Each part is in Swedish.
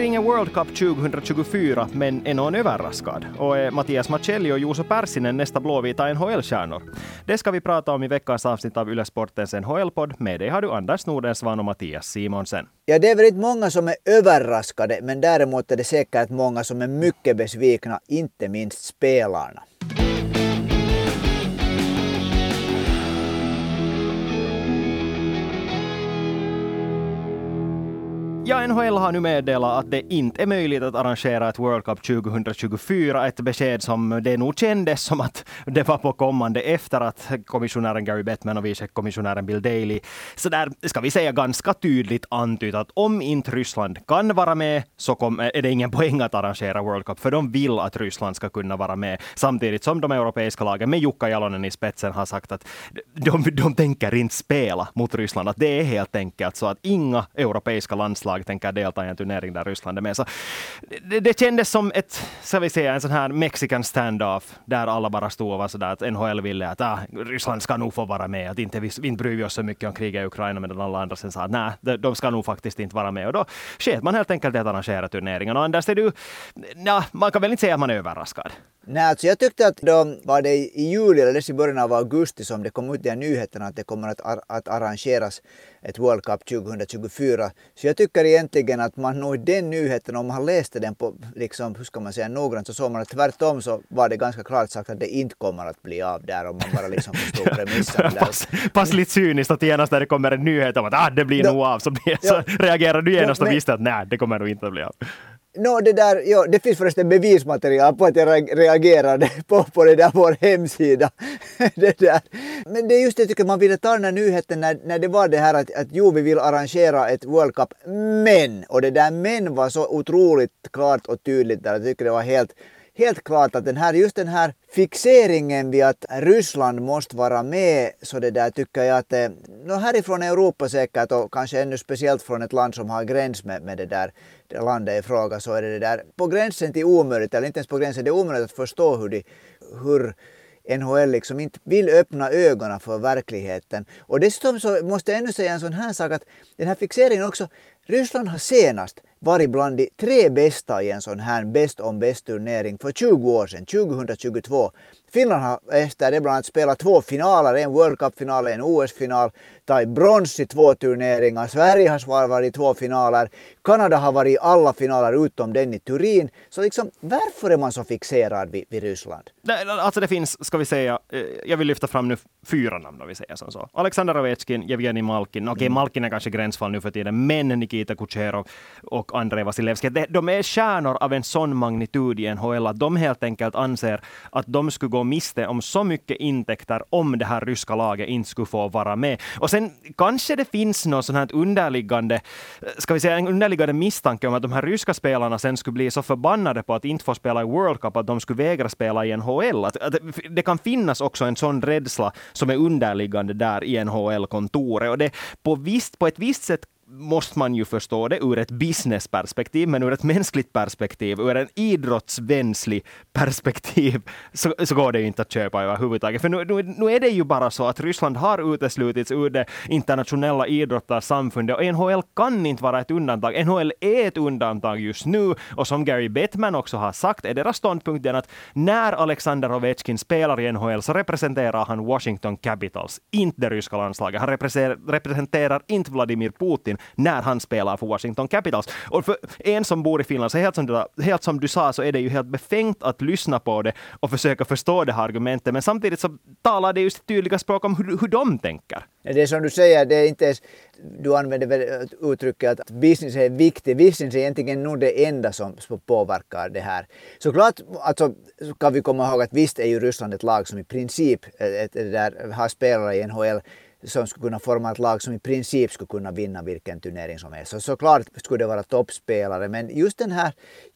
Det blir ingen World Cup 2024, men är någon överraskad? Och är Mattias Macelli och Juuso Pärssinen nästa blåvita NHL-stjärnor? Det ska vi prata om i veckans avsnitt av Yle Sportens NHL-podd. Med dig har du Anders Nordensvan och Mattias Simonsen. Ja, det är väl inte många som är överraskade, men däremot är det säkert många som är mycket besvikna, inte minst spelarna. Ja, NHL har nu meddelat att det inte är möjligt att arrangera ett World Cup 2024. Ett besked som det nog kändes som att det var på kommande efter att kommissionären Gary Bettman och vice kommissionären Bill Daley så där ska vi säga ganska tydligt antytt att om inte Ryssland kan vara med så kom, eh, är det ingen poäng att arrangera World Cup, för de vill att Ryssland ska kunna vara med. Samtidigt som de europeiska lagen med Jukka Jalonen i spetsen har sagt att de, de tänker inte spela mot Ryssland. Att det är helt enkelt så att inga europeiska landslag lag tänker delta i en turnering där Ryssland är med. Så det, det kändes som ett, ska vi säga, en sån här mexican standoff där alla bara stod och var sådär att NHL ville att ah, Ryssland ska nog få vara med, att inte, vi inte bryr vi oss så mycket om kriget i Ukraina, medan alla andra sen sa att nej, de ska nog faktiskt inte vara med. Och då sket man helt enkelt att arrangera turneringen. Och Anders, är du, ja, man kan väl inte säga att man är överraskad? Nej, alltså jag tyckte att då var det i juli eller i början av augusti som det kom ut de nyheterna att det kommer att, att arrangeras ett World Cup 2024. Så jag tycker egentligen att man nog den nyheten, om man läste den på, liksom, hur ska man säga, noggrant så såg man att tvärtom så var det ganska klart sagt att det inte kommer att bli av där om man bara liksom förstod premissen. pass, pass lite cyniskt att genast när det kommer en nyhet om att ah, det blir nog av så, blir, så reagerar du genast och visste att nej, det kommer nog inte att bli av. No, det, där, jo, det finns förresten bevismaterial på att jag reagerade på, på det där vår hemsida. det där. Men det är just det jag tycker man ville ta den här nyheten när, när det var det här att, att jo, vi vill arrangera ett World Cup, men, och det där men var så otroligt klart och tydligt där. Jag tycker det var helt helt klart att den här, just den här fixeringen vid att Ryssland måste vara med, så det där tycker jag att, eh, no, härifrån Europa säkert och kanske ännu speciellt från ett land som har gräns med, med det där det landet i fråga så är det, det där på gränsen till omöjligt, eller inte ens på gränsen, det är omöjligt att förstå hur, de, hur NHL liksom inte vill öppna ögonen för verkligheten. Och dessutom så måste jag ännu säga en sån här sak att den här fixeringen också, Ryssland har senast varit bland de tre bästa i en sån här bäst om bäst turnering för 20 år sedan, 2022. Finland har efter det bland annat spelat två finaler, en World Cup-final och en OS-final, tagit brons i två turneringar. Sverige har varit i två finaler. Kanada har varit i alla finaler utom den i Turin. Så liksom, varför är man så fixerad vid, vid Ryssland? Alltså det finns, ska vi säga, eh, jag vill lyfta fram nu fyra namn om vi säger som så. Alexander Ovechkin, Jevgenij Malkin. Okej, okay, mm. Malkin är kanske gränsfall nu för tiden, men Nikita Kucherov och Andrei Vasilevski. De är stjärnor av en sån magnitud i NHL att de helt enkelt anser att de skulle gå miste om så mycket intäkter om det här ryska laget inte skulle få vara med. Och sen kanske det finns något sån här underliggande, ska vi säga en underliggande misstanke om att de här ryska spelarna sen skulle bli så förbannade på att inte få spela i World Cup att de skulle vägra spela i NHL. Att, att det kan finnas också en sån rädsla som är underliggande där i NHL-kontoret. Och det på, visst, på ett visst sätt måste man ju förstå det ur ett businessperspektiv, men ur ett mänskligt perspektiv, ur en idrottsvänlig perspektiv, så, så går det ju inte att köpa överhuvudtaget. För nu, nu, nu är det ju bara så att Ryssland har uteslutits ur det internationella idrottarsamfundet och NHL kan inte vara ett undantag. NHL är ett undantag just nu och som Gary Bettman också har sagt är deras ståndpunkt den att när Alexander Ovechkin spelar i NHL så representerar han Washington Capitals, inte det ryska landslaget. Han representerar inte Vladimir Putin när han spelar för Washington Capitals. Och för en som bor i Finland, så helt som, du, helt som du sa, så är det ju helt befängt att lyssna på det och försöka förstå det här argumentet. Men samtidigt så talar det ju sitt tydliga språk om hur, hur de tänker. Det är som du säger, det är inte ens, du använder väl uttrycket att business är viktigt. Business är egentligen nog det enda som, påverkar det här. Såklart alltså, kan vi komma ihåg att visst är ju Ryssland ett lag som i princip eh, ett, ett, där, har spelare i NHL som skulle kunna forma ett lag som i princip skulle kunna vinna vilken turnering som helst. Så såklart skulle det vara toppspelare men just den här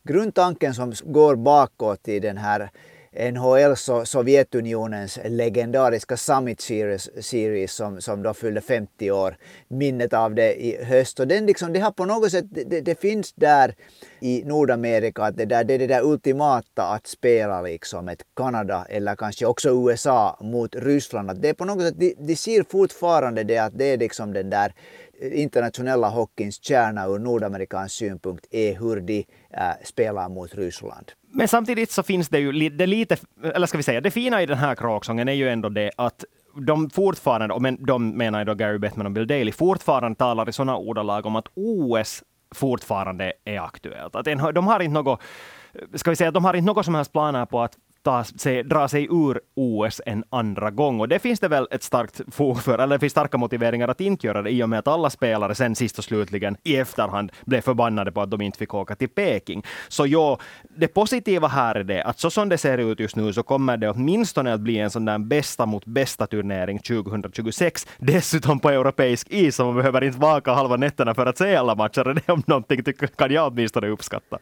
grundtanken som går bakåt i den här NHL så Sovjetunionens legendariska Summit Series, series som, som då fyllde 50 år. Minnet av det i höst. Och den liksom, det har på något sätt, det, det finns där i Nordamerika att det, där, det är det där ultimata att spela liksom ett Kanada eller kanske också USA mot Ryssland. Att det är på något sätt, de, de ser fortfarande det att det är liksom den där internationella hockeyns kärna ur nordamerikansk synpunkt är hur de äh, spelar mot Ryssland. Men samtidigt så finns det ju det lite, eller ska vi säga, det fina i den här kråksången är ju ändå det att de fortfarande, och men, de menar ju då Gary Bettman och Bill Daley, fortfarande talar i sådana ordalag om att OS fortfarande är aktuellt. Att de har inte något, ska vi säga, de har inte något som helst planer på att ta sig, dra sig ur OS en andra gång. Och det finns det väl ett starkt fog för, eller det finns starka motiveringar att inte göra det i och med att alla spelare sen sist och slutligen i efterhand blev förbannade på att de inte fick åka till Peking. Så ja, det positiva här är det att så som det ser ut just nu så kommer det åtminstone att bli en sån där bästa mot bästa turnering 2026. Dessutom på europeisk is, så man behöver inte vaka halva nätterna för att se alla matcher. Det om någonting kan jag åtminstone uppskatta.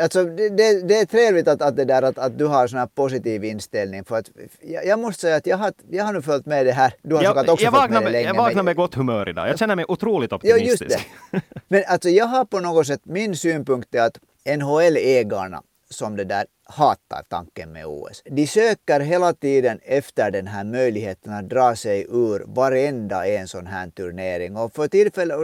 Alltså, det, det, är trevligt att, att, det där, att, att du har sån här positiv inställning. För att, jag, jag måste säga att jag har, jag har nu följt med det här. Du har jag, också jag följt med det länge. Jag vaknar med gott humör idag. Jag känner mig otroligt optimistisk. Ja, just det. Men alltså, jag har på något sätt, min synpunkt är att NHL-ägarna som det där hatar tanken med OS. De söker hela tiden efter den här möjligheten att dra sig ur varenda en sån här turnering. Och för tillfället,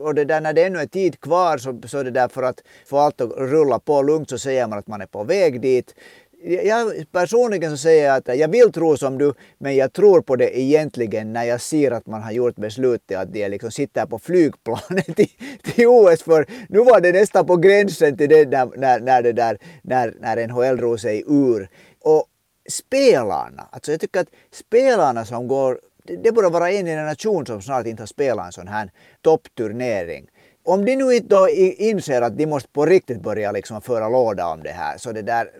och det där när det ännu är tid kvar så, så det där för att få allt att rulla på lugnt så säger man att man är på väg dit jag personligen så säger jag att jag vill tro som du, men jag tror på det egentligen när jag ser att man har gjort beslutet att de liksom sitter på flygplanet till, till OS. För nu var det nästan på gränsen till det när, när, när, det där, när, när NHL drog sig ur. Och spelarna, alltså jag tycker att spelarna som går det, det borde vara en generation som snart inte har spelat en sån här toppturnering om de nu inte då inser att de måste på riktigt börja liksom föra låda om det här, så det där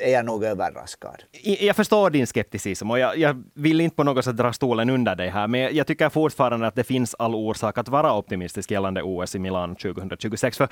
är jag nog överraskad. Jag förstår din skepticism och jag, jag, vill inte på något sätt dra stolen under dig här, men jag tycker fortfarande att det finns all orsak att vara optimistisk gällande OS i Milan 2026. För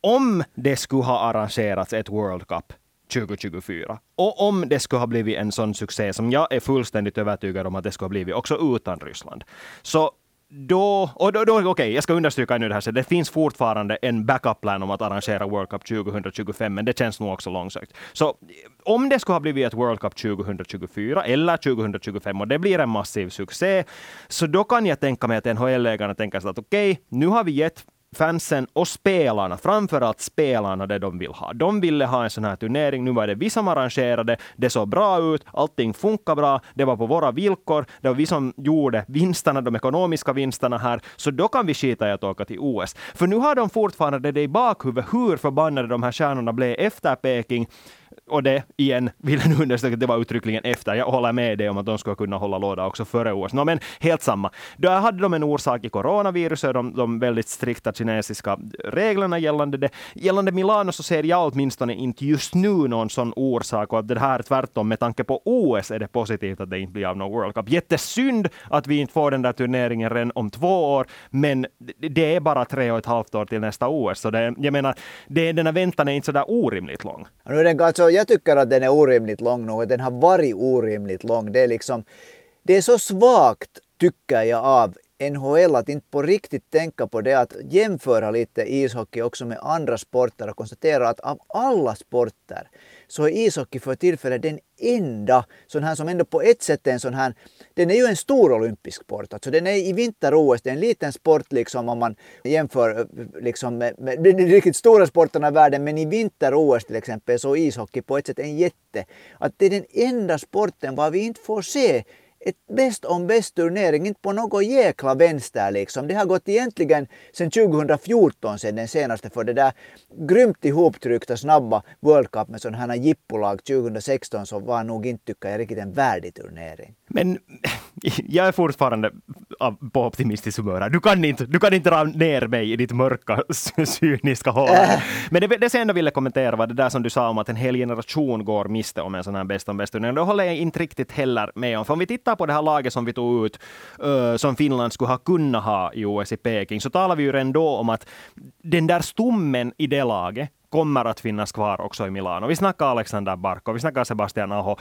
om det skulle ha arrangerats ett World Cup 2024. Och om det skulle ha blivit en sån succé som jag är fullständigt övertygad om att det skulle ha blivit också utan Ryssland, så då, och då, då okej, okay, jag ska understryka nu det här, så det finns fortfarande en backup-plan om att arrangera World Cup 2025, men det känns nog också långsökt. Så om det skulle ha blivit ett World Cup 2024 eller 2025 och det blir en massiv succé, så då kan jag tänka mig att NHL-ägarna tänker sig att okej, okay, nu har vi gett fansen och spelarna, framförallt spelarna, det de vill ha. De ville ha en sån här turnering. Nu var det vi som arrangerade. Det såg bra ut. Allting funkar bra. Det var på våra villkor. Det var vi som gjorde vinsterna, de ekonomiska vinsterna här. Så då kan vi skita i att åka till OS. För nu har de fortfarande det i bakhuvudet hur förbannade de här stjärnorna blev efter Peking och det igen vill jag nu understryka att det var uttryckligen efter. Jag håller med dig om att de skulle kunna hålla låda också före OS. No, men helt samma. Där hade de en orsak i coronaviruset, de, de väldigt strikta kinesiska reglerna gällande det. Gällande Milano så ser jag åtminstone inte just nu någon sån orsak och att det här tvärtom med tanke på OS är det positivt att det inte blir av någon World Cup. Jättesynd att vi inte får den där turneringen redan om två år, men det är bara tre och ett halvt år till nästa OS. Så det, jag menar, det, den här väntan är inte så där orimligt lång. Nu är den alltså jag tycker att den är orimligt lång nu den har varit orimligt lång. Det är liksom, det är så svagt tycker jag av NHL att inte på riktigt tänka på det att jämföra lite ishockey också med andra sporter och konstatera att av alla sporter så är ishockey för tillfället den enda sån här som ändå på ett sätt är en sån här, den är ju en stor olympisk sport. Alltså den är i vinter-OS, det är en liten sport liksom om man jämför eh, liksom med, med de riktigt stora sporterna i världen. Men i vinter-OS till exempel så är ishockey på ett sätt en jätte. Att det är den enda sporten var vi inte får se ett bäst om bäst turnering, inte på något jäkla vänster liksom. Det har gått egentligen sedan 2014 sedan den senaste för det där grymt ihoptryckta snabba World Cup med sådana här jippolag 2016 så var nog inte tycker jag riktigt en värdig turnering. Men jag är fortfarande på optimistisk humör. Du kan inte, du kan inte dra ner mig i ditt mörka, cyniska hål. Äh. Men det, det jag ändå ville kommentera var det där som du sa om att en hel generation går miste om en sån här bäst om bäst turnering. Det håller jag inte riktigt heller med om. För om vi tittar på det här laget som vi tog ut, som Finland skulle ha kunnat ha i OS i Peking, så talar vi ju ändå om att den där stommen i det laget kommer att finnas kvar också i Milano. Vi snackar Alexander Barkov, vi snackar Sebastian Aho,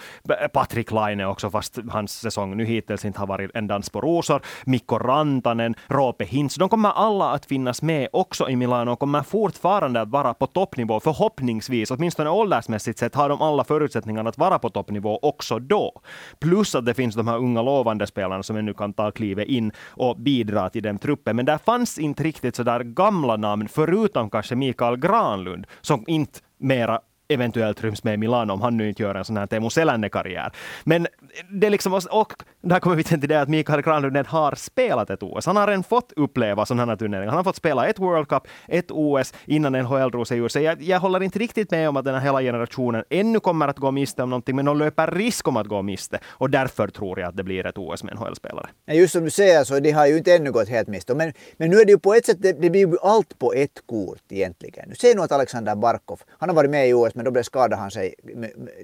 Patrik Laine också, fast hans säsong nu hittills inte har varit en dans på rosor. Mikko Rantanen, Roope Hintz. De kommer alla att finnas med också i Milano och kommer fortfarande att vara på toppnivå. Förhoppningsvis, åtminstone åldersmässigt sett, har de alla förutsättningar att vara på toppnivå också då. Plus att det finns de här unga lovande spelarna som ännu kan ta klivet in och bidra till den truppen. Men där fanns inte riktigt så där gamla namn, förutom kanske Mikael Granlund, som inte mera eventuellt ryms med i Milano om han nu inte gör en sån här Teemu Selänne-karriär. Men det är liksom, och där kommer vi till det att Mikael Granlund har spelat ett OS. Han har redan fått uppleva sådana här turneringar. Han har fått spela ett World Cup, ett OS innan NHL drog sig ur sig. Jag, jag håller inte riktigt med om att den här hela generationen ännu kommer att gå miste om någonting, men de löper risk om att gå miste. Och därför tror jag att det blir ett OS med NHL-spelare. Just som du säger så, de har ju inte ännu gått helt miste. Men, men nu är det ju på ett sätt, det, det blir ju allt på ett kort egentligen. Säg nu att Alexander Barkov, han har varit med i OS, men då blev skadade han sig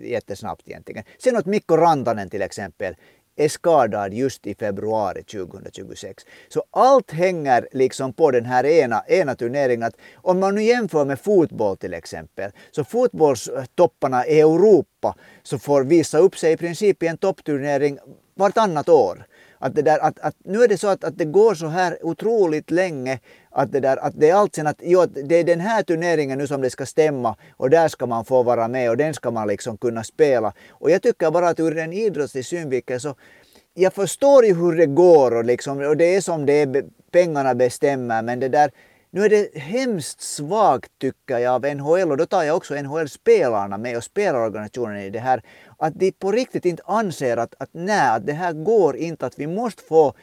jättesnabbt egentligen. Sen att Mikko Rantanen till exempel är skadad just i februari 2026. Så allt hänger liksom på den här ena, ena turneringen. Att om man nu jämför med fotboll till exempel, så fotbollstopparna i Europa så får visa upp sig i princip i en toppturnering vartannat år. Att, det där, att, att nu är det så att, att det går så här otroligt länge att det, där, att det är allt sen att jo, det är den här turneringen nu som det ska stämma och där ska man få vara med och den ska man liksom kunna spela. Och jag tycker bara att ur en idrottslig synvinkel så jag förstår ju hur det går och, liksom, och det är som det är, pengarna bestämmer men det där nu är det hemskt svagt tycker jag av NHL och då tar jag också NHL-spelarna med och spelarorganisationen i det här. Att de på riktigt inte anser att, att nej, att det här går inte, att vi måste få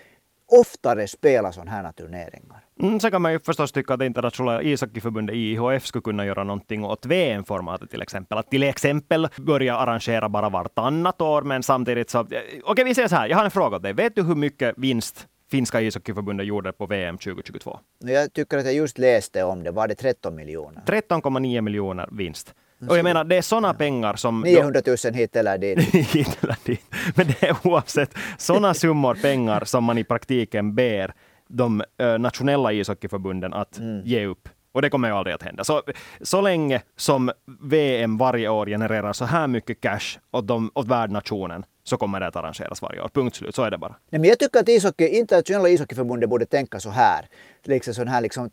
oftare spela sådana här turneringar. Mm, så kan man ju förstås tycka att internationella ishockeyförbundet IIHF skulle kunna göra någonting åt VM-formatet till exempel. Att till exempel börja arrangera bara vartannat år, men samtidigt så... Okej, okay, vi säger så här, jag har en fråga åt dig. Vet du hur mycket vinst finska ishockeyförbundet gjorde på VM 2022? Jag tycker att jag just läste om det. Var det 13 miljoner? 13,9 miljoner vinst. Och jag menar, det är sådana pengar som... 900 000 hit eller dit. hit eller dit. Men det är oavsett sådana summor pengar som man i praktiken ber de nationella ishockeyförbunden att mm. ge upp. Och det kommer ju aldrig att hända. Så, så länge som VM varje år genererar så här mycket cash åt, de, åt värdnationen så kommer det att arrangeras varje år. Punkt slut. Så är det bara. Nej, men jag tycker att ishockey, internationella ishockeyförbundet borde tänka så här. Liksom sån här, liksom,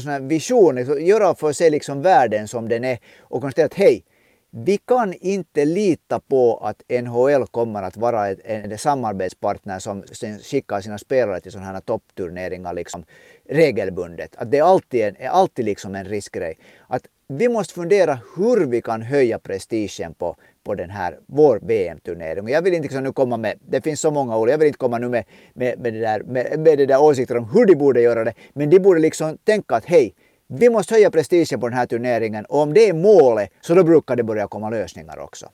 sån här vision, liksom, göra för sig liksom världen som den är och konstatera att hej, vi kan inte lita på att NHL kommer att vara ett, en samarbetspartner som skickar sina spelare till sådana här toppturneringar liksom regelbundet. Att det är alltid, en, är alltid liksom en riskgrej. Att vi måste fundera hur vi kan höja prestigen på, på den här, vår VM-turnering. Jag vill inte liksom nu komma med, det finns så många ord, jag vill inte komma nu med, med, med, det där, med, med det där åsikter om hur de borde göra det. Men de borde liksom tänka att hej, vi måste höja prestigen på den här turneringen och om det är målet så då brukar det börja komma lösningar också.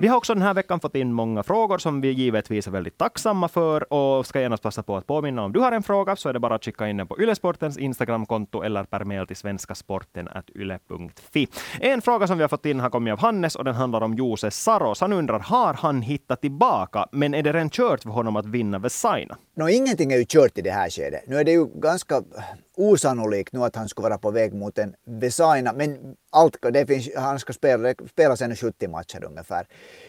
Vi har också den här veckan fått in många frågor som vi givetvis är väldigt tacksamma för och ska genast passa på att påminna om du har en fråga så är det bara att skicka in den på Ylesportens Instagramkonto eller per mail till svenskasporten.yle.fi. En fråga som vi har fått in har kommit av Hannes och den handlar om Jose Saros. Han undrar, har han hittat tillbaka, men är det redan kört för honom att vinna Vesaina? No, ingenting är ju kört i det här skedet. Nu är det ju ganska osannolikt nu att han skulle vara på väg mot en Vesaina, men allt, det finns, han ska spela, spela sen 70 matcher ungefär.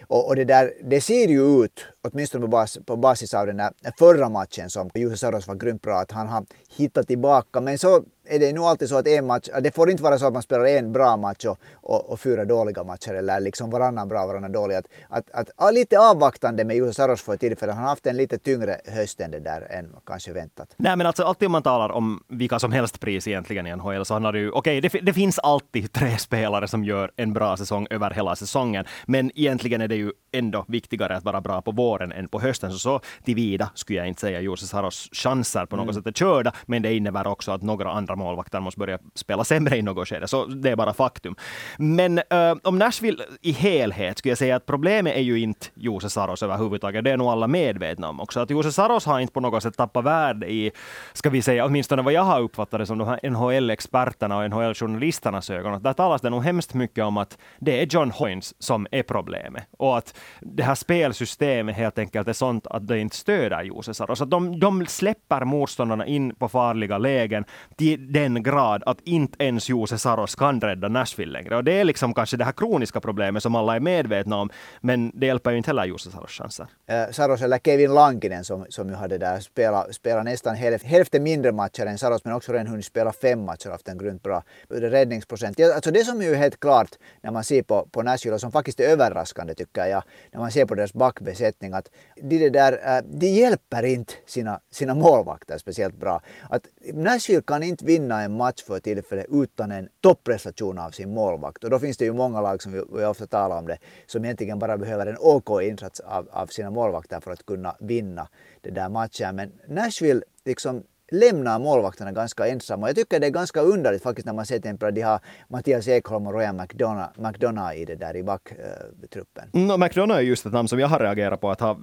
Och, och, det, där, det ser ju ut, åtminstone på, bas, på basis av den där förra matchen som Jussi Saros var grymt bra, att han har hittat tillbaka. Men så är det nog alltid så att en match, det får inte vara så att man spelar en bra match och, och, och fyra dåliga matcher eller liksom varannan bra, varannan dålig. Att, att, att, att lite avvaktande med Jussi Saros för tillfället. Han har haft en lite tyngre höst än det där än kanske väntat. Nej men alltså alltid om man talar om vilka som helst pris egentligen i NHL så handlar det ju, okej okay, det, det finns alltid tre spelare som gör en bra säsong över hela säsongen. Men egentligen är det ju ändå viktigare att vara bra på våren än på hösten. Så, så tillvida skulle jag inte säga Jussi Saros chanser på något mm. sätt är körda, men det innebär också att några andra målvakter måste börja spela sämre i något skede. Så det är bara faktum. Men uh, om Nashville i helhet skulle jag säga att problemet är ju inte Jose Saros överhuvudtaget. Det är nog alla medvetna om också. Att Jose Saros har inte på något sätt tappat värde i, ska vi säga, åtminstone vad jag har uppfattat det som de här NHL-experterna och NHL-journalisternas ögon. Där talas det nog hemskt mycket om att det är John Hoynes som är problemet. Och att det här spelsystemet helt enkelt är sånt att det inte stöder Jose Saros. Att de, de släpper motståndarna in på farliga lägen De, den grad att inte ens Jose Saros kan rädda Nashville längre. Och det är liksom kanske det här kroniska problemet som alla är medvetna om, men det hjälper ju inte heller Jose Saros chanser. Äh, Saros eller Kevin Lankinen som, som ju hade där spelat, spela nästan hälften mindre matcher än Saros, men också redan hunnit spela fem matcher och haft en grymt bra räddningsprocent. Alltså det som är ju helt klart när man ser på, på Nashville och som faktiskt är överraskande tycker jag, när man ser på deras backbesättning, att de, det där, eh, de hjälper inte sina, sina målvakter speciellt bra. Att Nashville kan inte vinna en match för tillfället utan en topprestation av sin målvakt. Och då finns det ju många lag, som vi, vi ofta talar om det, som egentligen bara behöver en OK insats av, av sina målvakter för att kunna vinna den där matchen. Men Nashville liksom lämnar målvakterna ganska ensamma. Jag tycker det är ganska underligt faktiskt när man ser till exempel att de har Mattias Ekholm och Ryan McDonough, McDonough i det där i backtruppen. Eh, no, McDonough är just ett namn som jag har reagerat på att ha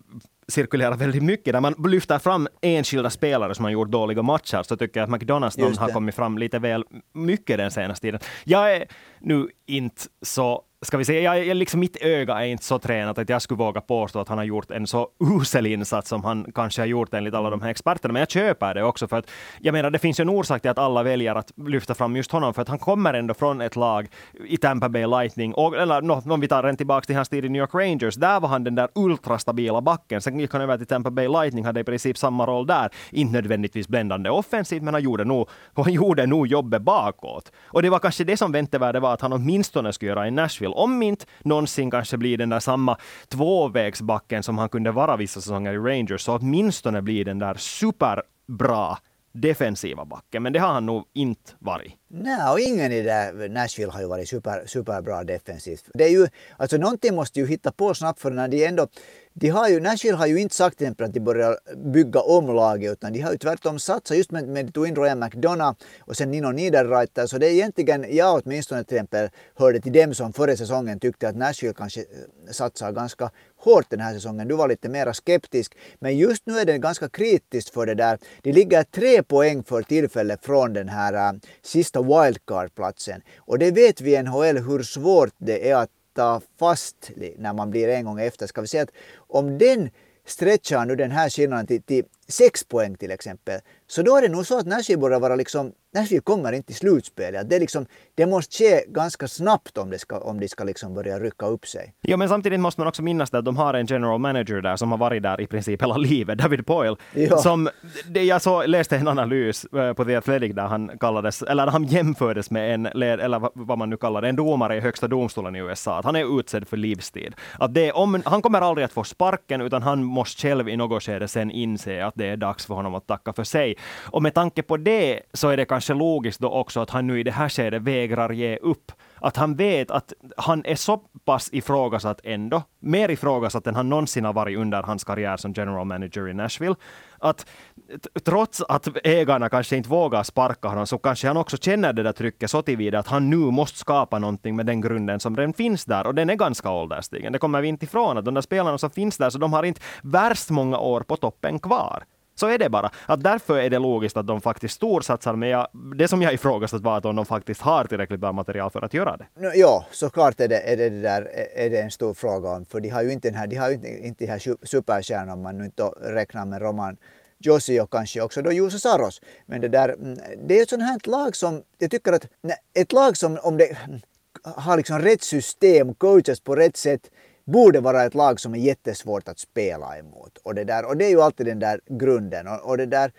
cirkulerat väldigt mycket. När man lyfter fram enskilda spelare som har gjort dåliga matcher så tycker jag att McDonalds har kommit fram lite väl mycket den senaste tiden. Jag är nu inte så ska vi säga, jag, jag liksom mitt öga är inte så tränat att jag skulle våga påstå att han har gjort en så usel insats som han kanske har gjort enligt alla de här experterna. Men jag köper det också för att jag menar, det finns ju en orsak till att alla väljer att lyfta fram just honom för att han kommer ändå från ett lag i Tampa Bay Lightning och eller no, om vi tar en tillbaka till hans tid i New York Rangers. Där var han den där ultrastabila backen. Sen gick han över till Tampa Bay Lightning, hade i princip samma roll där. Inte nödvändigtvis bländande offensivt, men han gjorde nog, han gjorde nog jobbet bakåt. Och det var kanske det som väntevärde var att han åtminstone skulle göra i Nashville. Om inte någonsin kanske blir den där samma tvåvägsbacken som han kunde vara vissa säsonger i Rangers, så åtminstone blir den där superbra defensiva backen, men det har han nog inte varit. Nej, och ingen i det Nashville har ju varit super, superbra defensivt. Det är ju, alltså någonting måste ju hitta på snabbt för när de ändå de har ju, Nashville har ju inte sagt till exempel att de börjar bygga om laget utan de har ju tvärtom satsat just med, med tog in Ryan McDonough och sen Nino Niederreiter så det är egentligen, jag åtminstone till exempel hörde till dem som förra säsongen tyckte att Nashville kanske eh, satsar ganska hårt den här säsongen. Du var lite mer skeptisk. Men just nu är det ganska kritiskt för det där. De ligger tre poäng för tillfället från den här äh, sista wildcard-platsen. Och det vet vi i NHL hur svårt det är att sitta fast när man blir en gång efter. Ska vi säga att om den stretchar nu den här skillnaden till, till sex poäng till exempel, så då är det nog så att Nashville börjar vara liksom Nashville kommer inte till slutspelet. Det, liksom, det måste ske ganska snabbt om det ska, om de ska liksom börja rycka upp sig. Ja, men samtidigt måste man också minnas att de har en general manager där som har varit där i princip hela livet, David Poyle. Ja. Som, det, jag så, läste en analys eh, på The Athletic där han kallades, eller han jämfördes med en, eller vad man nu kallar det, en domare i högsta domstolen i USA. Att han är utsedd för livstid. Att det, om, han kommer aldrig att få sparken, utan han måste själv i något skede sen inse att det är dags för honom att tacka för sig. Och med tanke på det så är det kanske logiskt då också att han nu i det här skedet vägrar ge upp. Att han vet att han är så pass ifrågasatt ändå, mer ifrågasatt än han någonsin har varit under hans karriär som general manager i Nashville. Att trots att ägarna kanske inte vågar sparka honom så kanske han också känner det där trycket så tillvida att han nu måste skapa någonting med den grunden som redan finns där och den är ganska ålderstigen. Det kommer vi inte ifrån att de där spelarna som finns där så de har inte värst många år på toppen kvar. Så är det bara. Att därför är det logiskt att de faktiskt storsatsar, men jag, det som jag ifrågasatt var att om de faktiskt har tillräckligt bra material för att göra det. Ja, såklart är det, är det, där, är det en stor fråga om, för de har ju inte den här, de har ju inte, inte de här superstjärnorna om man nu inte räknar med Roman Josi och kanske också då Juuse Saros. Men det där, mm, det är ett sånt här lag som, jag tycker att ett lag som om det mm, har liksom rätt system, coachas på rätt sätt, borde vara ett lag som är jättesvårt att spela emot. Och det, där, och det är ju alltid den där grunden. Och, och det där,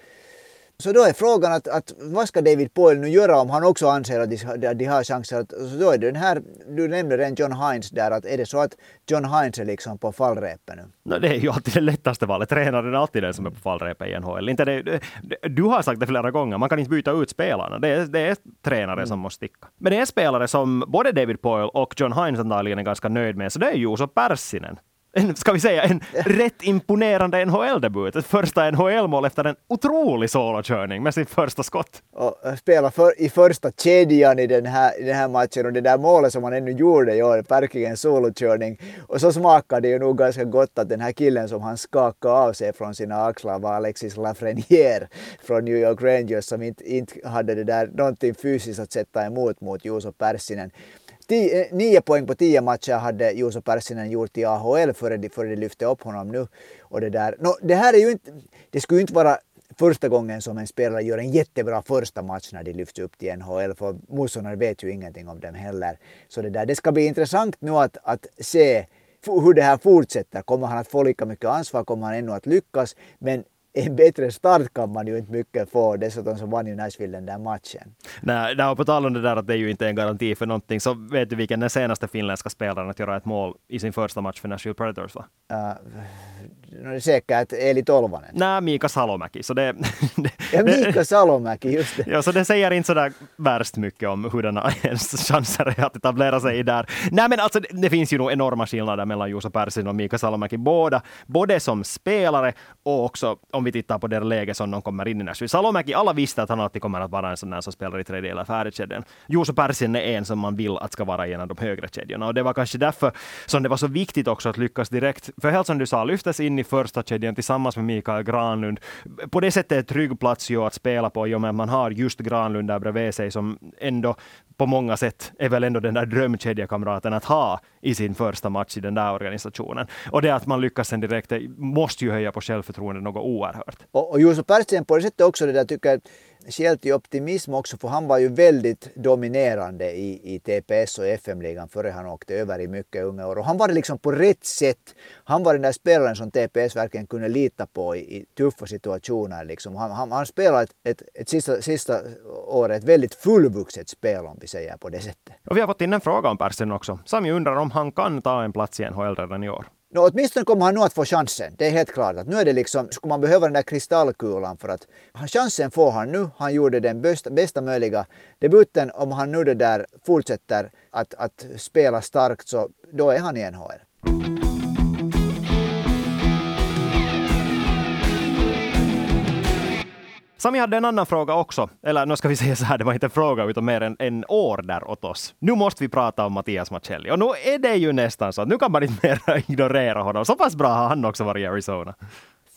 så då är frågan att, att vad ska David Poyle nu göra om han också anser att de, de har chanser att... Så då är det den här, du nämnde redan John Hines där, att är det så att John Hines är liksom på fallrepet nu? No, det är ju alltid det lättaste valet. Tränaren är alltid den som är på fallrepet i NHL. Inte det, du har sagt det flera gånger, man kan inte byta ut spelarna. Det är, det är tränare mm. som måste sticka. Men det är spelare som både David Poyle och John Hines antagligen är ganska nöjd med, så det är Juuso Pärssinen. En, ska vi säga, en rätt imponerande NHL-debut. Ett första NHL-mål efter en otrolig solokörning med sin första skott. Och spela för, i första kedjan i den, här, i den här matchen och det där målet som han ännu gjorde i år, verkligen solokörning. Och så smakade det ju nog ganska gott att den här killen som han skakade av sig från sina axlar var Alexis Lafreniere från New York Rangers som inte, inte hade det där någonting fysiskt att sätta emot mot Juuso Pärssinen. Tio, eh, nio poäng på tio matcher hade Juuso Pärssinen gjort i AHL före de, före de lyfte upp honom nu. Och det, där. No, det här är ju inte, det skulle ju inte vara första gången som en spelare gör en jättebra första match när de lyfts upp till NHL, för motståndare vet ju ingenting om dem heller. Så det, där, det ska bli intressant nu att, att se hur det här fortsätter. Kommer han att få lika mycket ansvar? Kommer han ännu att lyckas? Men en bättre start kan man ju inte mycket få. Dessutom så vann ju Nashville den där matchen. Nej, nej på tal om det där att det är ju inte en garanti för någonting, så vet du vilken den senaste finländska spelaren att göra ett mål i sin första match för Nashville Predators var? Uh, är säkert Eli Tolvanen. Nej, Mika Salomäki. Så det, det, ja, Mika Salomäki, just det. Ja, så det säger inte sådär värst mycket om hurdana ens chanser är att etablera sig där. Nej, men alltså det, det finns ju nog enorma skillnader mellan Juuso Persson och Mika Salomäki, båda, både som spelare och också om vi tittar på det läge som de kommer in i Nashville. Salomäki, alla visste att han alltid kommer att vara en sån där som spelar i tredje eller fjärde kedjan. Juuso Persson är en som man vill att ska vara i en av de högre kedjorna och det var kanske därför som det var så viktigt också att lyckas direkt. För helt som du sa, lyftes in i första kedjan tillsammans med Mikael Granlund. På det sättet är det trygg plats ju att spela på i och med att man har just Granlund där bredvid sig som ändå på många sätt är väl ändå den där drömkedjekamraten att ha i sin första match i den där organisationen. Och det att man lyckas sen direkt måste ju höja på självförtroendet något oerhört. Och, och Juuso Pärssinen på det sättet också det där tycker jag skäl till optimism också för han var ju väldigt dominerande i, i TPS och FM-ligan före han åkte över i mycket unga år. Och han var liksom på rätt sätt. Han var den där spelaren som TPS verkligen kunde lita på i, i tuffa situationer. Liksom. Han, han, han spelade ett, ett, ett sista, sista året ett väldigt fullvuxet spel om vi säger på det sättet. Och vi har fått in en fråga om Persson också. Sami undrar om han kan ta en plats i NHL redan i år. No, åtminstone kommer liksom, han nog att få chansen. Det är helt klart att nu är det liksom, skulle man behöva den där kristallkulan för att chansen får han nu. Han gjorde den bästa, bästa möjliga debuten. Om han nu det där fortsätter att, att spela starkt så då är han i NHL. Sami hade en annan fråga också. Eller nu ska vi säga så här, det var inte en fråga utan mer en, en order åt oss. Nu måste vi prata om Mattias Macelli. Och nu är det ju nästan så att nu kan man inte mer ignorera honom. Så pass bra har han också varit i Arizona.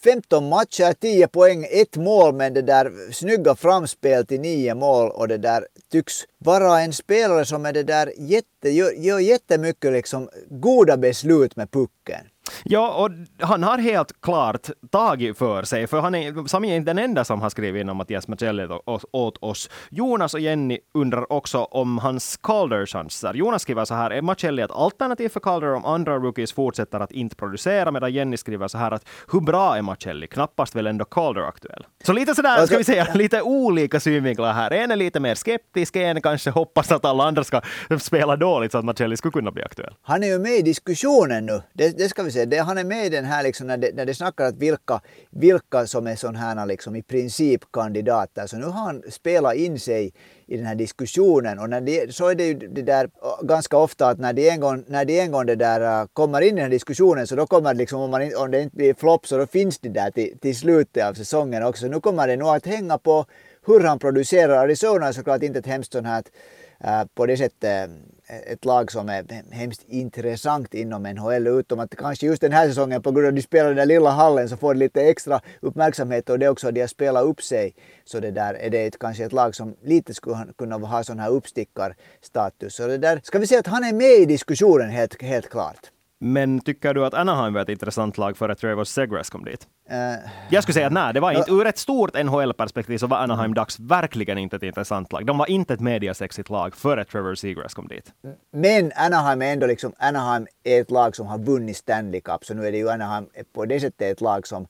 15 matcher, 10 poäng, ett mål, men det där snygga framspel till nio mål och det där tycks vara en spelare som är det där jätte, gör, gör jättemycket liksom goda beslut med pucken. Ja, och han har helt klart tagit för sig, för han är, Sami är inte den enda som har skrivit in om Mattias Macelli åt oss. Jonas och Jenny undrar också om hans Calder-chanser. Jonas skriver så här, är Macelli ett alternativ för Calder om andra rookies fortsätter att inte producera, medan Jenny skriver så här att hur bra är Macelli? Knappast väl ändå Calder aktuell? Så lite sådär, ska vi säga, lite olika synvinklar här. En är lite mer skeptisk, en kanske hoppas att alla andra ska spela dåligt så att Macelli skulle kunna bli aktuell. Han är ju med i diskussionen nu, det, det ska vi säga. Det, han är med i den här liksom när det, när det snackar att vilka, vilka som är sådana här liksom i princip kandidater. Så nu har han spelat in sig i den här diskussionen och när det, så är det ju det där ganska ofta att när de en gång, när de en gång det där äh, kommer in i den här diskussionen så då kommer det liksom om, man, om det inte blir flopp så då finns det där till, till slutet av säsongen också. Nu kommer det nog att hänga på hur han producerar. Arizona är såklart inte ett hemskt sånt här Äh, på det sättet äh, ett lag som är hemskt intressant inom NHL utom att kanske just den här säsongen på grund av att de spelar i den där lilla hallen så får de lite extra uppmärksamhet och det är också att de har spelat upp sig så det där är det ett, kanske ett lag som lite skulle kunna ha sån här uppstickarstatus. Så det där ska vi säga att han är med i diskussionen helt, helt klart. Men tycker du att Anaheim var ett intressant lag för att Trevor Segras kom dit? Uh, jag skulle säga att nej, det var inte. Ur ett stort NHL-perspektiv så var Anaheim Ducks verkligen inte ett intressant lag. De var inte ett mediasexigt lag före Trevor Segras kom dit. Men Anaheim är ändå liksom, Anaheim är ett lag som har vunnit Stanley Cup, så nu är det ju Anaheim på det sättet ett lag som,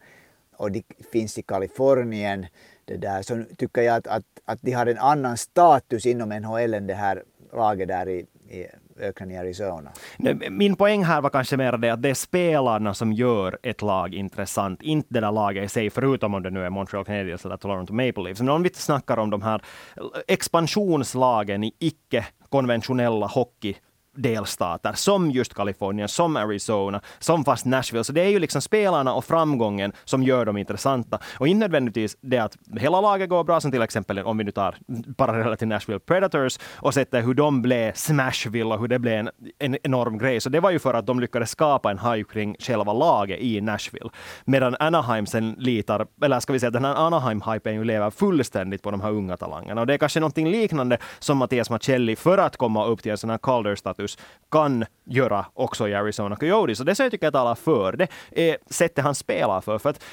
och de finns i Kalifornien, det där, så tycker jag att, att, att de har en annan status inom NHL än det här laget där i, i öknen i Arizona. Min poäng här var kanske mer det att det är spelarna som gör ett lag intressant, inte det där laget i sig, förutom om det nu är Montreal Canadiens eller Toronto Maple Leafs. Men om vi snackar om de här expansionslagen i icke konventionella hockey delstater som just Kalifornien, som Arizona, som fast Nashville. Så det är ju liksom spelarna och framgången som gör dem intressanta. Och inte nödvändigtvis det att hela laget går bra, som till exempel om vi nu tar paralleller till Nashville Predators och sätter hur de blev Smashville och hur det blev en, en enorm grej. Så det var ju för att de lyckades skapa en hype kring själva laget i Nashville. Medan Anaheim sen litar, eller ska vi säga den här Anaheim-hypen ju lever fullständigt på de här unga talangerna. Och det är kanske någonting liknande som Mattias Macelli för att komma upp till en sån här Calder-status kan göra också i Arizona Coyotes. Och det så jag tycker jag talar för det är sättet han spelar för. För att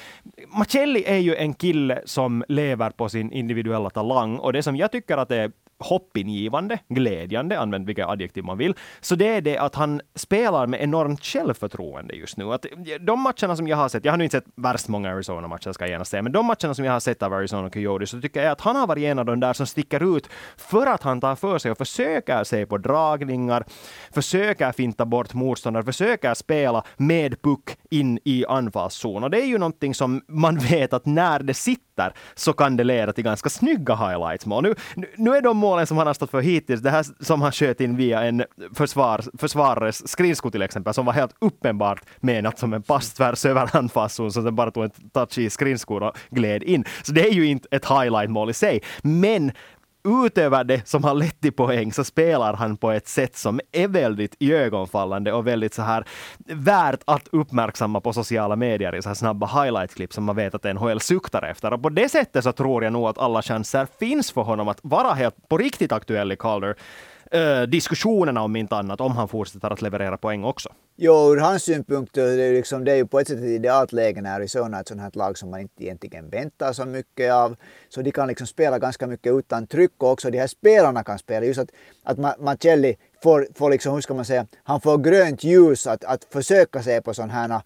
Macelli är ju en kille som lever på sin individuella talang och det som jag tycker att är hoppingivande, glädjande, använd vilka adjektiv man vill, så det är det att han spelar med enormt självförtroende just nu. Att de matcherna som jag har sett, jag har nu inte sett värst många Arizona-matcher ska jag gärna säga, men de matcherna som jag har sett av Arizona Coyote så tycker jag att han har varit en av de där som sticker ut för att han tar för sig och försöker se på dragningar, försöker finta bort motståndare, försöker spela med puck in i anfallszon. Och det är ju någonting som man vet att när det sitter så kan det leda till ganska snygga highlights-mål. Nu, nu är de målen som han har stått för hittills, det här som han sköt in via en försvar, försvarares skridsko till exempel, som var helt uppenbart menat som en pass tvärs över anfallszon, som sen bara tog en touch i skridskor och gled in. Så det är ju inte ett highlight-mål i sig. Men utöver det som har lett till poäng så spelar han på ett sätt som är väldigt iögonfallande och väldigt så här värt att uppmärksamma på sociala medier i så här snabba highlight-klipp som man vet att NHL suktar efter. Och på det sättet så tror jag nog att alla chanser finns för honom att vara helt på riktigt aktuell i Calder eh, diskussionerna om inte annat, om han fortsätter att leverera poäng också. Jo, ur hans synpunkt eh, det är, liksom, det är ju på ett sätt ett idealt läge när Arizona är ett sånt här lag som man inte egentligen väntar så mycket av. Så de kan liksom spela ganska mycket utan tryck och också de här spelarna kan spela. Just att, att Macelli får, får liksom, hur ska man säga, han får grönt ljus att, att försöka se på sådana här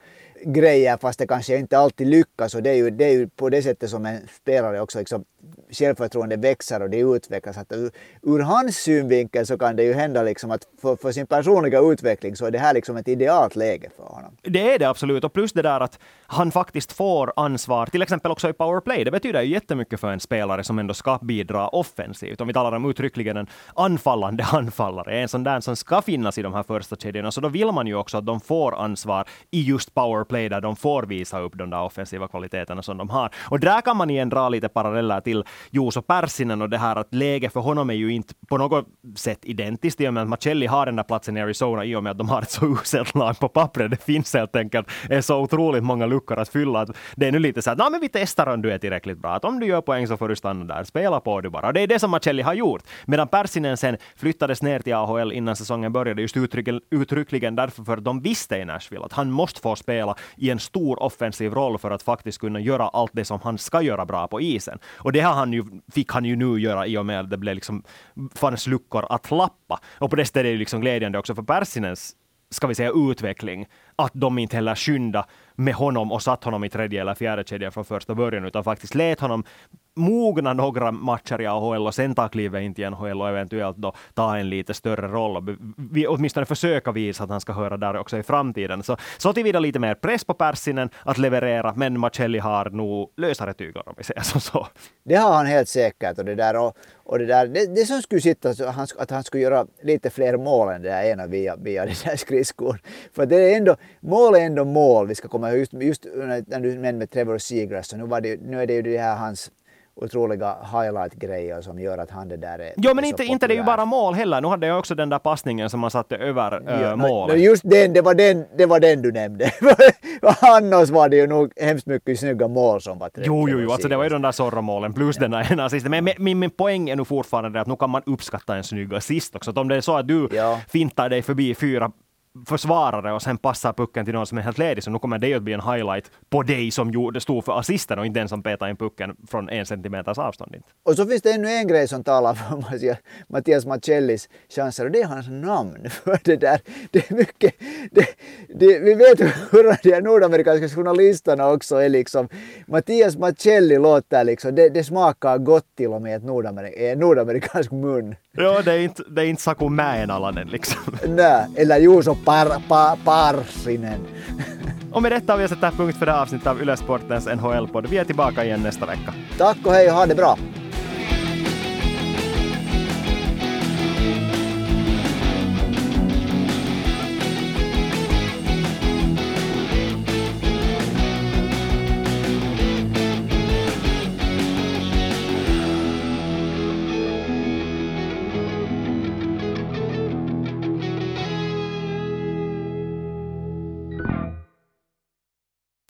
grejer fast det kanske inte alltid lyckas och det är ju, det är ju på det sättet som en spelare också liksom självförtroende växer och det utvecklas. Att ur, ur hans synvinkel så kan det ju hända liksom att för, för, sin personliga utveckling så är det här liksom ett idealt läge för honom. Det är det absolut och plus det där att han faktiskt får ansvar, till exempel också i powerplay. Det betyder ju jättemycket för en spelare som ändå ska bidra offensivt. Om vi talar om uttryckligen en anfallande anfallare, en sån där som ska finnas i de här första kedjorna, så då vill man ju också att de får ansvar i just powerplay där de får visa upp de där offensiva kvaliteterna som de har. Och där kan man igen dra lite paralleller till Juuso Pärssinen och det här att läget för honom är ju inte på något sätt identiskt i och med att Macelli har den där platsen i Arizona i och med att de har ett så uselt lag på pappret. Det finns helt enkelt så otroligt många luckor att fylla att det är nu lite så att men vi testar om du är tillräckligt bra. Att om du gör poäng så får du stanna där. Spela på du bara. Och det är det som Macelli har gjort. Medan Pärssinen sen flyttades ner till AHL innan säsongen började just uttryckligen därför för att de visste i Nashville att han måste få spela i en stor offensiv roll för att faktiskt kunna göra allt det som han ska göra bra på isen. Och det har han ju, fick han ju nu göra i och med att det blev liksom, fanns luckor att lappa. Och på det sättet är det liksom glädjande också för Persinens, ska vi säga utveckling, att de inte heller skynda med honom och satt honom i tredje eller fjärde kedjan från första början, utan faktiskt lät honom mogna några matcher i AHL och sen ta klivet in till NHL och eventuellt då ta en lite större roll och vi, åtminstone försöka visa att han ska höra där också i framtiden. Så, så tillvida lite mer press på Persinen att leverera, men Macelli har nog lösare tyglar om vi säger som så. Det har han helt säkert och det där och, och det där, det, det som skulle sitta att han skulle göra lite fler mål än det där ena via, via den där skridskon. För det är ändå, mål är ändå mål. Vi ska komma ihåg just, just när du nämnde Trevor Seagrass, så nu, var det, nu är det ju det här hans otroliga highlight-grejer som gör att han det där är Jo, men inte, inte det är ju bara mål heller. Nu hade jag också den där passningen som man satte över äh, ja, målet. Just den, det var den, det var den du nämnde. Annars var det ju nog hemskt mycket snygga mål som var Jo, jo, jo, alltså det var ju de där Zorro-målen plus ja. den där ena assisten. Men min, min poäng är nog fortfarande att nu kan man uppskatta en snygg assist också. Att om det är så att du ja. fintar dig förbi fyra försvarare och sen passar pucken till någon som är helt ledig, så nu kommer det att bli en highlight på dig som gjorde, stod för assisten och inte den som petade in pucken från en centimeters avstånd. Inte. Och så finns det ännu en grej som talar för Mattias Macellis chanser och det är hans namn. För det där, det är mycket, det, det, vi vet hur de nordamerikanska journalisterna också är liksom, Mattias Macelli låter liksom, det, det smakar gott till och med ett nordamerika, nordamerikansk mun. Ja, det är inte, det är inte Saku Mäenalainen liksom. Nej, eller Juuso par, par, Parsinen. Och med detta har vi satt punkt för det här avsnittet av Yle Sportens NHL-podd. Vi är tillbaka igen nästa vecka. Tack och hej och ha det bra!